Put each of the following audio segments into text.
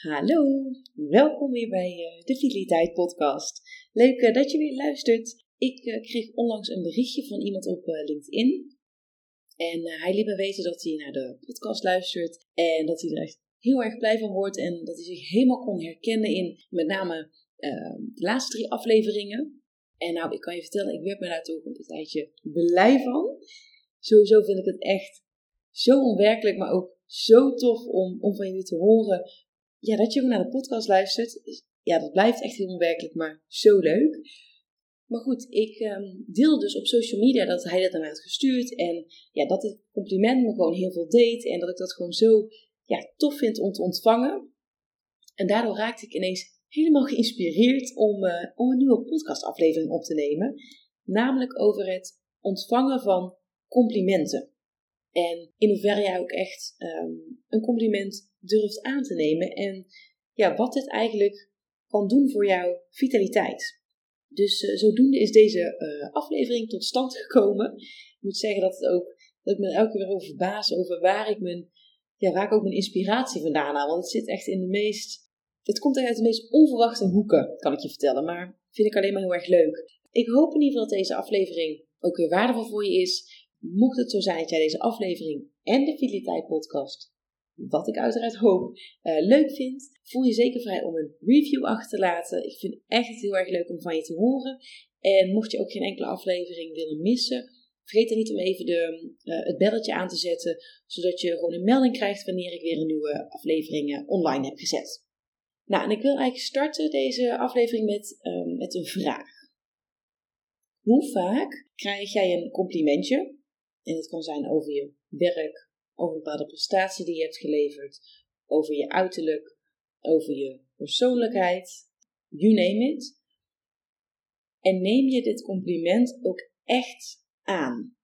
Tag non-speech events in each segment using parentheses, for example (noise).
Hallo, welkom weer bij uh, de Vitaliteit Podcast. Leuk uh, dat je weer luistert. Ik uh, kreeg onlangs een berichtje van iemand op LinkedIn. En hij liet me weten dat hij naar de podcast luistert en dat hij er echt heel erg blij van wordt en dat hij zich helemaal kon herkennen in met name de laatste drie afleveringen. En nou, ik kan je vertellen, ik werd me daar toch een tijdje blij van. Sowieso vind ik het echt zo onwerkelijk, maar ook zo tof om, om van jullie te horen ja, dat je ook naar de podcast luistert. Ja, dat blijft echt heel onwerkelijk, maar zo leuk. Maar goed, ik um, deelde dus op social media dat hij dat aan mij had gestuurd. En ja, dat het compliment me gewoon heel veel deed. En dat ik dat gewoon zo ja, tof vind om te ontvangen. En daardoor raakte ik ineens helemaal geïnspireerd om, uh, om een nieuwe podcastaflevering op te nemen. Namelijk over het ontvangen van complimenten. En in hoeverre jij ook echt um, een compliment durft aan te nemen. En ja, wat dit eigenlijk kan doen voor jouw vitaliteit. Dus uh, zodoende is deze uh, aflevering tot stand gekomen. Ik moet zeggen dat, het ook, dat ik me elke keer over verbaas over waar ik, mijn, ja, waar ik ook mijn inspiratie vandaan haal. Want het zit echt in de meest. Het komt echt uit de meest onverwachte hoeken, kan ik je vertellen. Maar vind ik alleen maar heel erg leuk. Ik hoop in ieder geval dat deze aflevering ook weer waardevol voor je is. Mocht het zo zijn dat jij deze aflevering en de Vitaliteit podcast, wat ik uiteraard hoop, uh, leuk vindt, voel je zeker vrij om een review achter te laten. Ik vind het echt heel erg leuk om van je te horen. En mocht je ook geen enkele aflevering willen missen, vergeet dan niet om even de, uh, het belletje aan te zetten, zodat je gewoon een melding krijgt wanneer ik weer een nieuwe aflevering online heb gezet. Nou, en ik wil eigenlijk starten deze aflevering met, uh, met een vraag. Hoe vaak krijg jij een complimentje en het kan zijn over je werk, over een bepaalde prestatie die je hebt geleverd, over je uiterlijk, over je persoonlijkheid, you name it. En neem je dit compliment ook echt aan.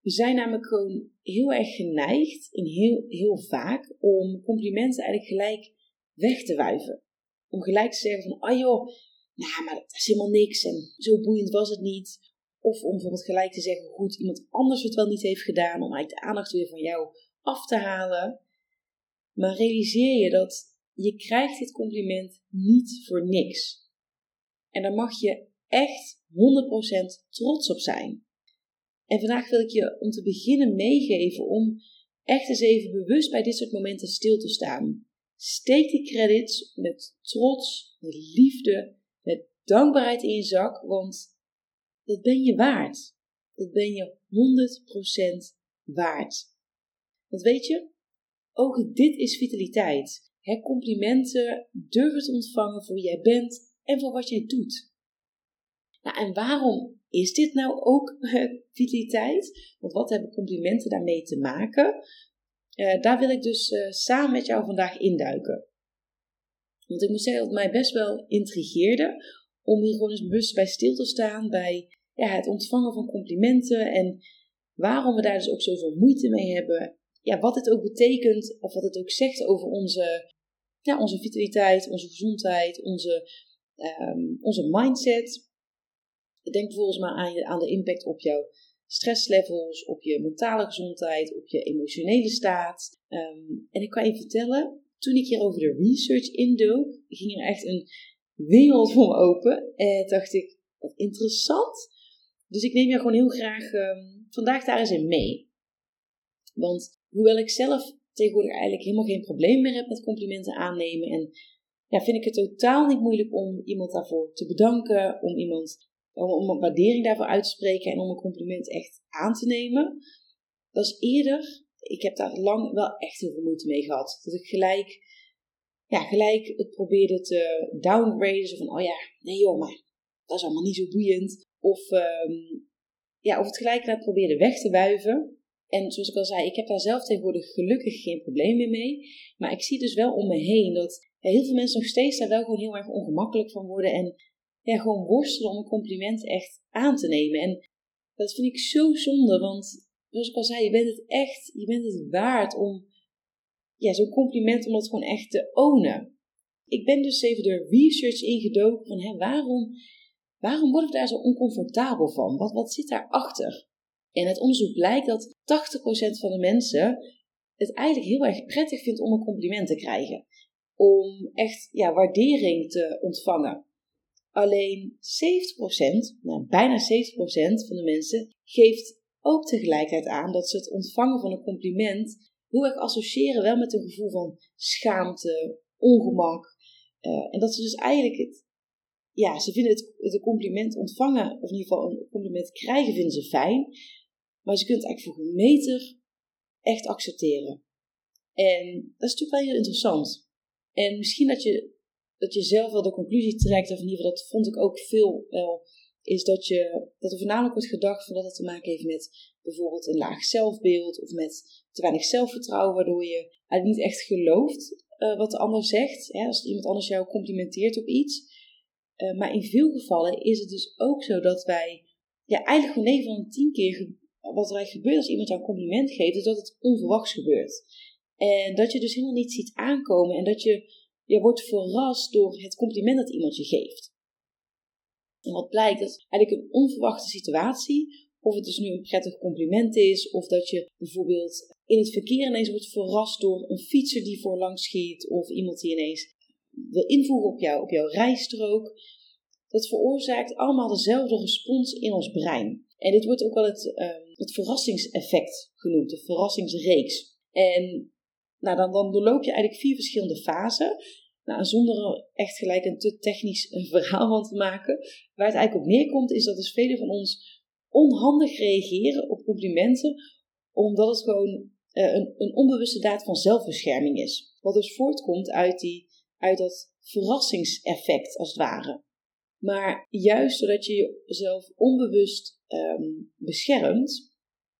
We zijn namelijk gewoon heel erg geneigd, in heel, heel vaak, om complimenten eigenlijk gelijk weg te wuiven. Om gelijk te zeggen van, ah joh, nou, maar dat is helemaal niks en zo boeiend was het niet. Of om bijvoorbeeld gelijk te zeggen goed iemand anders het wel niet heeft gedaan, om eigenlijk de aandacht weer van jou af te halen. Maar realiseer je dat je krijgt dit compliment niet voor niks. En daar mag je echt 100% trots op zijn. En vandaag wil ik je om te beginnen meegeven om echt eens even bewust bij dit soort momenten stil te staan. Steek die credits met trots, met liefde, met dankbaarheid in je zak, want dat ben je waard. Dat ben je 100% waard. Want weet je, ook dit is vitaliteit. He, complimenten durven te ontvangen voor wie jij bent en voor wat jij doet. Nou, en waarom is dit nou ook (laughs) vitaliteit? Want wat hebben complimenten daarmee te maken? Uh, daar wil ik dus uh, samen met jou vandaag induiken. Want ik moet zeggen dat het mij best wel intrigeerde om hier gewoon eens bewust bij stil te staan, bij ja, het ontvangen van complimenten en waarom we daar dus ook zoveel moeite mee hebben. Ja, wat het ook betekent of wat het ook zegt over onze, ja, onze vitaliteit, onze gezondheid, onze, um, onze mindset. Denk bijvoorbeeld maar aan, aan de impact op jouw stresslevels, op je mentale gezondheid, op je emotionele staat. Um, en ik kan je vertellen, toen ik hier over de research indook, ging er echt een wereld (laughs) voor me open. En dacht ik, wat interessant. Dus ik neem je gewoon heel graag um, vandaag daar eens in mee. Want hoewel ik zelf tegenwoordig eigenlijk helemaal geen probleem meer heb met complimenten aannemen. En ja, vind ik het totaal niet moeilijk om iemand daarvoor te bedanken. Om iemand om, een waardering daarvoor uit te spreken en om een compliment echt aan te nemen. Dat is eerder, ik heb daar lang wel echt heel veel moeite mee gehad. Dat ik gelijk, ja, gelijk het probeerde te downgraden. Zo van, oh ja, nee joh, maar dat is allemaal niet zo boeiend. Of, um, ja, of het gelijk probeerde weg te wuiven. En zoals ik al zei, ik heb daar zelf tegenwoordig gelukkig geen probleem meer mee. Maar ik zie dus wel om me heen dat heel veel mensen nog steeds daar wel gewoon heel erg ongemakkelijk van worden. En ja, gewoon worstelen om een compliment echt aan te nemen. En dat vind ik zo zonde, want zoals ik al zei, je bent het echt, je bent het waard om ja, zo'n compliment om dat gewoon echt te ownen. Ik ben dus even de research ingedoken van hè, waarom, waarom word ik daar zo oncomfortabel van? Wat, wat zit daarachter? En het onderzoek blijkt dat 80% van de mensen het eigenlijk heel erg prettig vindt om een compliment te krijgen. Om echt ja, waardering te ontvangen. Alleen 70%, nou, bijna 70% van de mensen geeft ook tegelijkertijd aan dat ze het ontvangen van een compliment heel erg associëren wel met een gevoel van schaamte, ongemak. Uh, en dat ze dus eigenlijk het, ja, ze vinden het, het een compliment ontvangen, of in ieder geval een compliment krijgen, vinden ze fijn. Maar ze kunnen het eigenlijk voor een meter echt accepteren. En dat is natuurlijk wel heel interessant. En misschien dat je, dat je zelf wel de conclusie trekt, of in ieder geval dat vond ik ook veel wel, is dat, je, dat er voornamelijk wordt gedacht van dat het te maken heeft met bijvoorbeeld een laag zelfbeeld of met te weinig zelfvertrouwen, waardoor je niet echt gelooft uh, wat de ander zegt. Hè, als iemand anders jou complimenteert op iets. Uh, maar in veel gevallen is het dus ook zo dat wij ja, eigenlijk gewoon 9 van de 10 keer wat er gebeurt als iemand jou een compliment geeft, is dat het onverwachts gebeurt. En dat je dus helemaal niet ziet aankomen en dat je, je wordt verrast door het compliment dat iemand je geeft. En wat blijkt, dat is eigenlijk een onverwachte situatie. Of het dus nu een prettig compliment is, of dat je bijvoorbeeld in het verkeer ineens wordt verrast door een fietser die voorlangs schiet, of iemand die ineens wil invoegen op, jou, op jouw rijstrook. Dat veroorzaakt allemaal dezelfde respons in ons brein. En dit wordt ook wel het, um, het verrassingseffect genoemd, de verrassingsreeks. En nou, dan, dan doorloop je eigenlijk vier verschillende fasen. Nou, zonder echt gelijk een te technisch (laughs) verhaal van te maken. Waar het eigenlijk op neerkomt, is dat dus velen van ons onhandig reageren op complimenten, omdat het gewoon uh, een, een onbewuste daad van zelfbescherming is. Wat dus voortkomt uit, die, uit dat verrassingseffect, als het ware. Maar juist doordat je jezelf onbewust um, beschermt,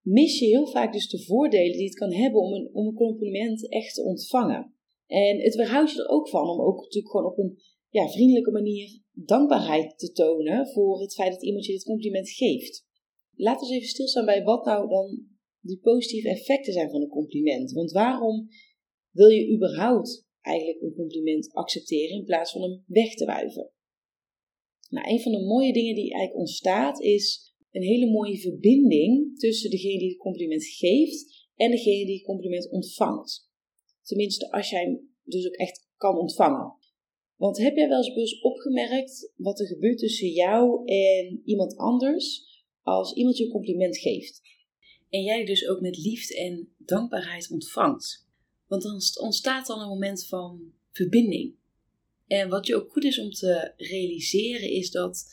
mis je heel vaak dus de voordelen die het kan hebben om een, om een compliment echt te ontvangen. En het weerhoudt je er ook van om ook natuurlijk gewoon op een ja, vriendelijke manier dankbaarheid te tonen voor het feit dat iemand je dit compliment geeft. Laten we eens even stilstaan bij wat nou dan die positieve effecten zijn van een compliment. Want waarom wil je überhaupt eigenlijk een compliment accepteren in plaats van hem weg te wuiven? Nou, een van de mooie dingen die eigenlijk ontstaat is een hele mooie verbinding tussen degene die het compliment geeft en degene die het compliment ontvangt. Tenminste, als jij hem dus ook echt kan ontvangen. Want heb jij wel eens opgemerkt wat er gebeurt tussen jou en iemand anders als iemand je een compliment geeft? En jij dus ook met liefde en dankbaarheid ontvangt. Want dan ontstaat dan een moment van verbinding. En wat je ook goed is om te realiseren is dat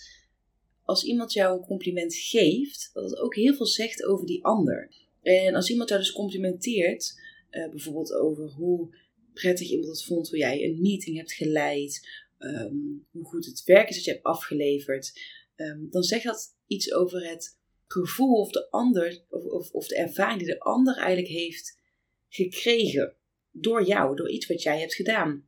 als iemand jou een compliment geeft, dat het ook heel veel zegt over die ander. En als iemand jou dus complimenteert, uh, bijvoorbeeld over hoe prettig iemand het vond hoe jij een meeting hebt geleid, um, hoe goed het werk is dat je hebt afgeleverd, um, dan zegt dat iets over het gevoel of de ander, of, of, of de ervaring die de ander eigenlijk heeft gekregen door jou, door iets wat jij hebt gedaan.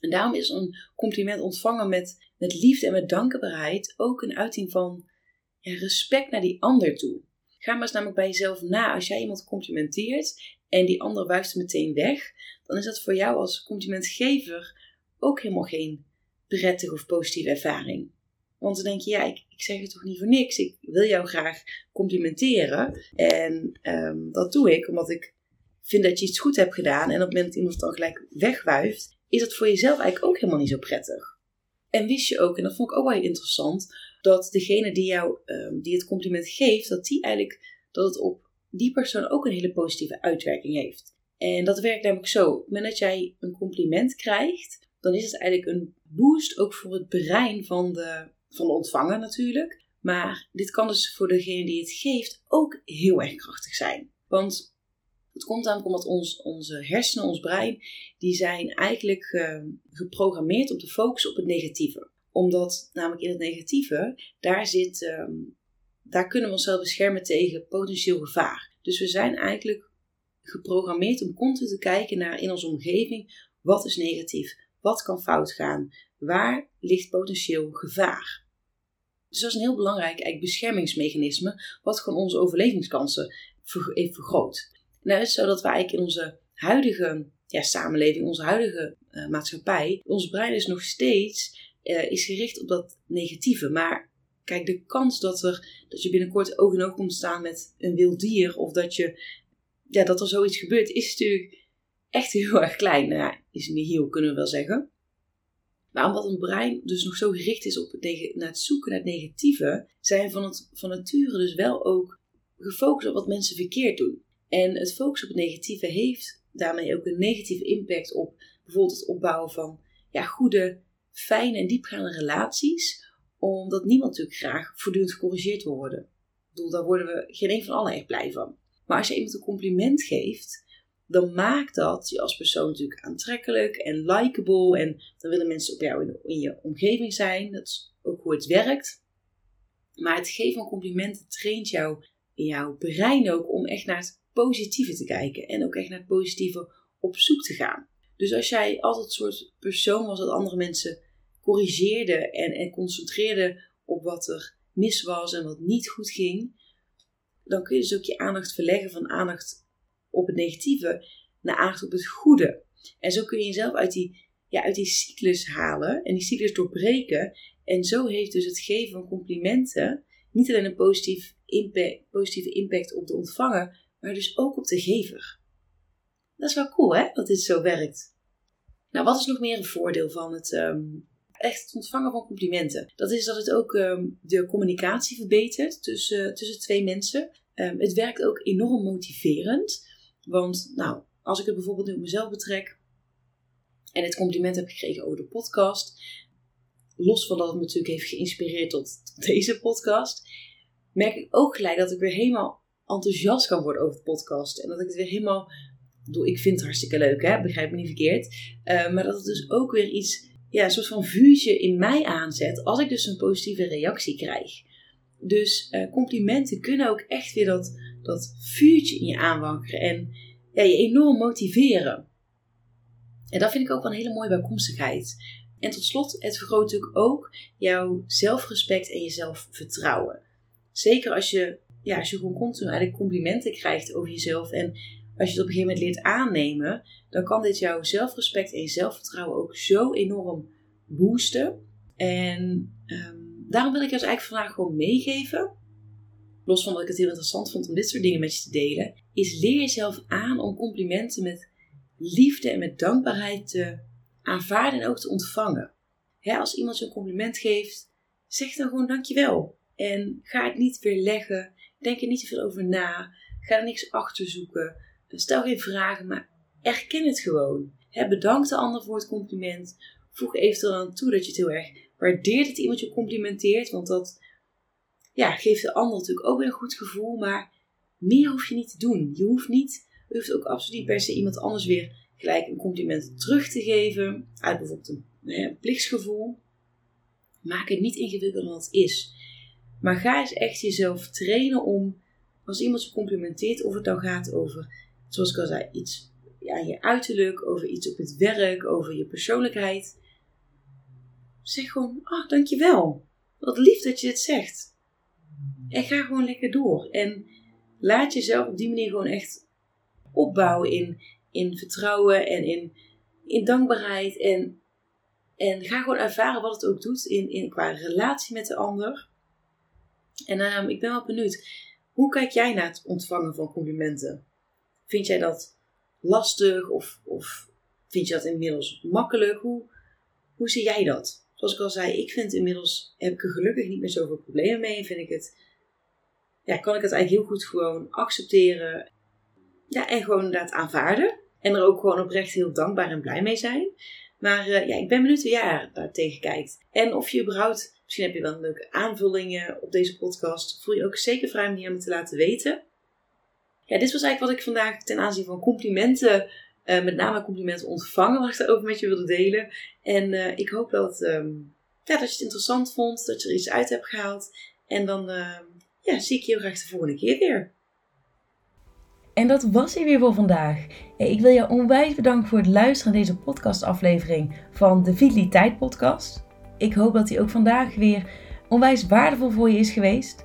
En daarom is een compliment ontvangen met, met liefde en met dankbaarheid ook een uiting van respect naar die ander toe. Ga maar eens namelijk bij jezelf na. Als jij iemand complimenteert en die ander wuift meteen weg, dan is dat voor jou als complimentgever ook helemaal geen prettige of positieve ervaring. Want dan denk je, ja, ik, ik zeg het toch niet voor niks. Ik wil jou graag complimenteren. En um, dat doe ik omdat ik vind dat je iets goed hebt gedaan. En op het moment dat iemand dan gelijk wegwuift, is dat voor jezelf eigenlijk ook helemaal niet zo prettig. En wist je ook, en dat vond ik ook wel heel dat degene die jou um, die het compliment geeft, dat die eigenlijk dat het op die persoon ook een hele positieve uitwerking heeft. En dat werkt namelijk zo. Op het moment dat jij een compliment krijgt, dan is het eigenlijk een boost ook voor het brein van de, van de ontvanger natuurlijk. Maar dit kan dus voor degene die het geeft ook heel erg krachtig zijn. Want het komt namelijk omdat ons, onze hersenen, ons brein, die zijn eigenlijk uh, geprogrammeerd om te focussen op het negatieve. Omdat namelijk in het negatieve, daar zit, um, daar kunnen we onszelf beschermen tegen potentieel gevaar. Dus we zijn eigenlijk geprogrammeerd om continu te kijken naar in onze omgeving wat is negatief, wat kan fout gaan, waar ligt potentieel gevaar. Dus dat is een heel belangrijk eigenlijk beschermingsmechanisme, wat gewoon onze overlevingskansen heeft vergroot. Nou is het zo dat we eigenlijk in onze huidige ja, samenleving, onze huidige uh, maatschappij, ons brein is nog steeds uh, is gericht op dat negatieve. Maar kijk, de kans dat, er, dat je binnenkort oog in oog komt staan met een wild dier, of dat, je, ja, dat er zoiets gebeurt, is natuurlijk echt heel erg klein. Nou ja, is niet heel, kunnen we wel zeggen. Maar omdat een brein dus nog zo gericht is op het, naar het zoeken naar het negatieve, zijn van, het, van nature dus wel ook gefocust op wat mensen verkeerd doen. En het focussen op het negatieve heeft daarmee ook een negatieve impact op bijvoorbeeld het opbouwen van ja, goede, fijne en diepgaande relaties. Omdat niemand natuurlijk graag voortdurend gecorrigeerd wil worden. Ik bedoel, daar worden we geen een van allen echt blij van. Maar als je iemand een compliment geeft, dan maakt dat je als persoon natuurlijk aantrekkelijk en likable. En dan willen mensen op jou in, je omgeving zijn. Dat is ook hoe het werkt. Maar het geven van complimenten traint jou jouw brein ook om echt naar het positieve te kijken. En ook echt naar het positieve op zoek te gaan. Dus als jij altijd een soort persoon was dat andere mensen corrigeerde en, en concentreerde op wat er mis was en wat niet goed ging, dan kun je dus ook je aandacht verleggen van aandacht op het negatieve naar aandacht op het goede. En zo kun je jezelf uit die, ja, uit die cyclus halen en die cyclus doorbreken. En zo heeft dus het geven van complimenten niet alleen een positief impact, positieve impact op de ontvanger, maar dus ook op de gever. Dat is wel cool hè, dat dit zo werkt. Nou, wat is nog meer een voordeel van het um, echt ontvangen van complimenten? Dat is dat het ook um, de communicatie verbetert tussen, tussen twee mensen. Um, het werkt ook enorm motiverend. Want nou, als ik het bijvoorbeeld nu op mezelf betrek en het compliment heb gekregen over de podcast, los van dat het me natuurlijk heeft geïnspireerd tot, deze podcast, merk ik ook gelijk dat ik weer helemaal enthousiast kan worden over de podcast. En dat ik het weer helemaal. Ik vind het hartstikke leuk, hè? begrijp me niet verkeerd. Uh, maar dat het dus ook weer iets, ja, een soort van vuurtje in mij aanzet. Als ik dus een positieve reactie krijg. Dus uh, complimenten kunnen ook echt weer dat, dat vuurtje in je aanwakkeren. En ja, je enorm motiveren. En dat vind ik ook wel een hele mooie bijkomstigheid. En tot slot, het vergroot natuurlijk ook jouw zelfrespect en je zelfvertrouwen. Zeker als je ja, als je gewoon continu eigenlijk complimenten krijgt over jezelf en als je het op een gegeven moment leert aannemen, dan kan dit jouw zelfrespect en je zelfvertrouwen ook zo enorm boosten. En um, daarom wil ik je dus eigenlijk vandaag gewoon meegeven, los van dat ik het heel interessant vond om dit soort dingen met je te delen, is leer jezelf aan om complimenten met liefde en met dankbaarheid te aanvaarden en ook te ontvangen. als iemand je een compliment geeft, zeg dan gewoon dankjewel. En ga het niet weer leggen Denk er niet te veel over na. Ga er niks achter zoeken. Stel geen vragen, maar erken het gewoon. bedank de ander voor het compliment. Voeg eventueel aan toe dat je het heel erg waardeert dat iemand je complimenteert. Want dat ja, geeft de ander natuurlijk ook weer een goed gevoel. Maar meer hoef je niet te doen. Je hoeft niet, je hoeft ook absoluut niet per se iemand anders weer gelijk een compliment terug te geven. Uit bijvoorbeeld een, een plichtsgevoel. Maak het niet ingewikkelder dan het is. Maar ga eens echt jezelf trainen om, als iemand je complimenteert, of het dan gaat over, zoals ik al zei, iets aan je uiterlijk, over iets op het werk, over je persoonlijkheid. Zeg gewoon, ah, dankjewel. Wat lief dat je dit zegt. En ga gewoon lekker door. En laat jezelf op die manier gewoon echt opbouwen in, in vertrouwen en in, in dankbaarheid. En, en ga gewoon ervaren wat het ook doet in, in, qua relatie met de ander. En ehm, ik ben wel benieuwd, hoe kijk jij naar het ontvangen van complimenten? Vind jij dat lastig of, of vind je dat inmiddels makkelijk? Hoe, hoe zie jij dat? Zoals ik al zei, ik vind inmiddels, heb ik er gelukkig niet meer zoveel problemen mee. Vind ik het, ja, kan ik het eigenlijk heel goed gewoon accepteren. Ja, en gewoon inderdaad aanvaarden. En er ook gewoon oprecht heel dankbaar en blij mee zijn. Maar uh, ja, ik ben benieuwd hoe jij daar tegen kijkt. En of je überhaupt Misschien heb je wel een leuke aanvulling op deze podcast. Voel je ook zeker vrij om die aan me te laten weten. Ja, dit was eigenlijk wat ik vandaag ten aanzien van complimenten, uh, met name complimenten ontvangen, wat (laughs) ik daarover met je wilde delen. En uh, ik hoop dat, um, ja, dat je het interessant vond, dat je er iets uit hebt gehaald. En dan uh, ja, zie ik je heel graag de volgende keer weer. En dat was hij weer voor vandaag. Ik wil je onwijs bedanken voor het luisteren naar deze podcastaflevering van de Vitaliteit Podcast. Ik hoop dat hij ook vandaag weer onwijs waardevol voor je is geweest.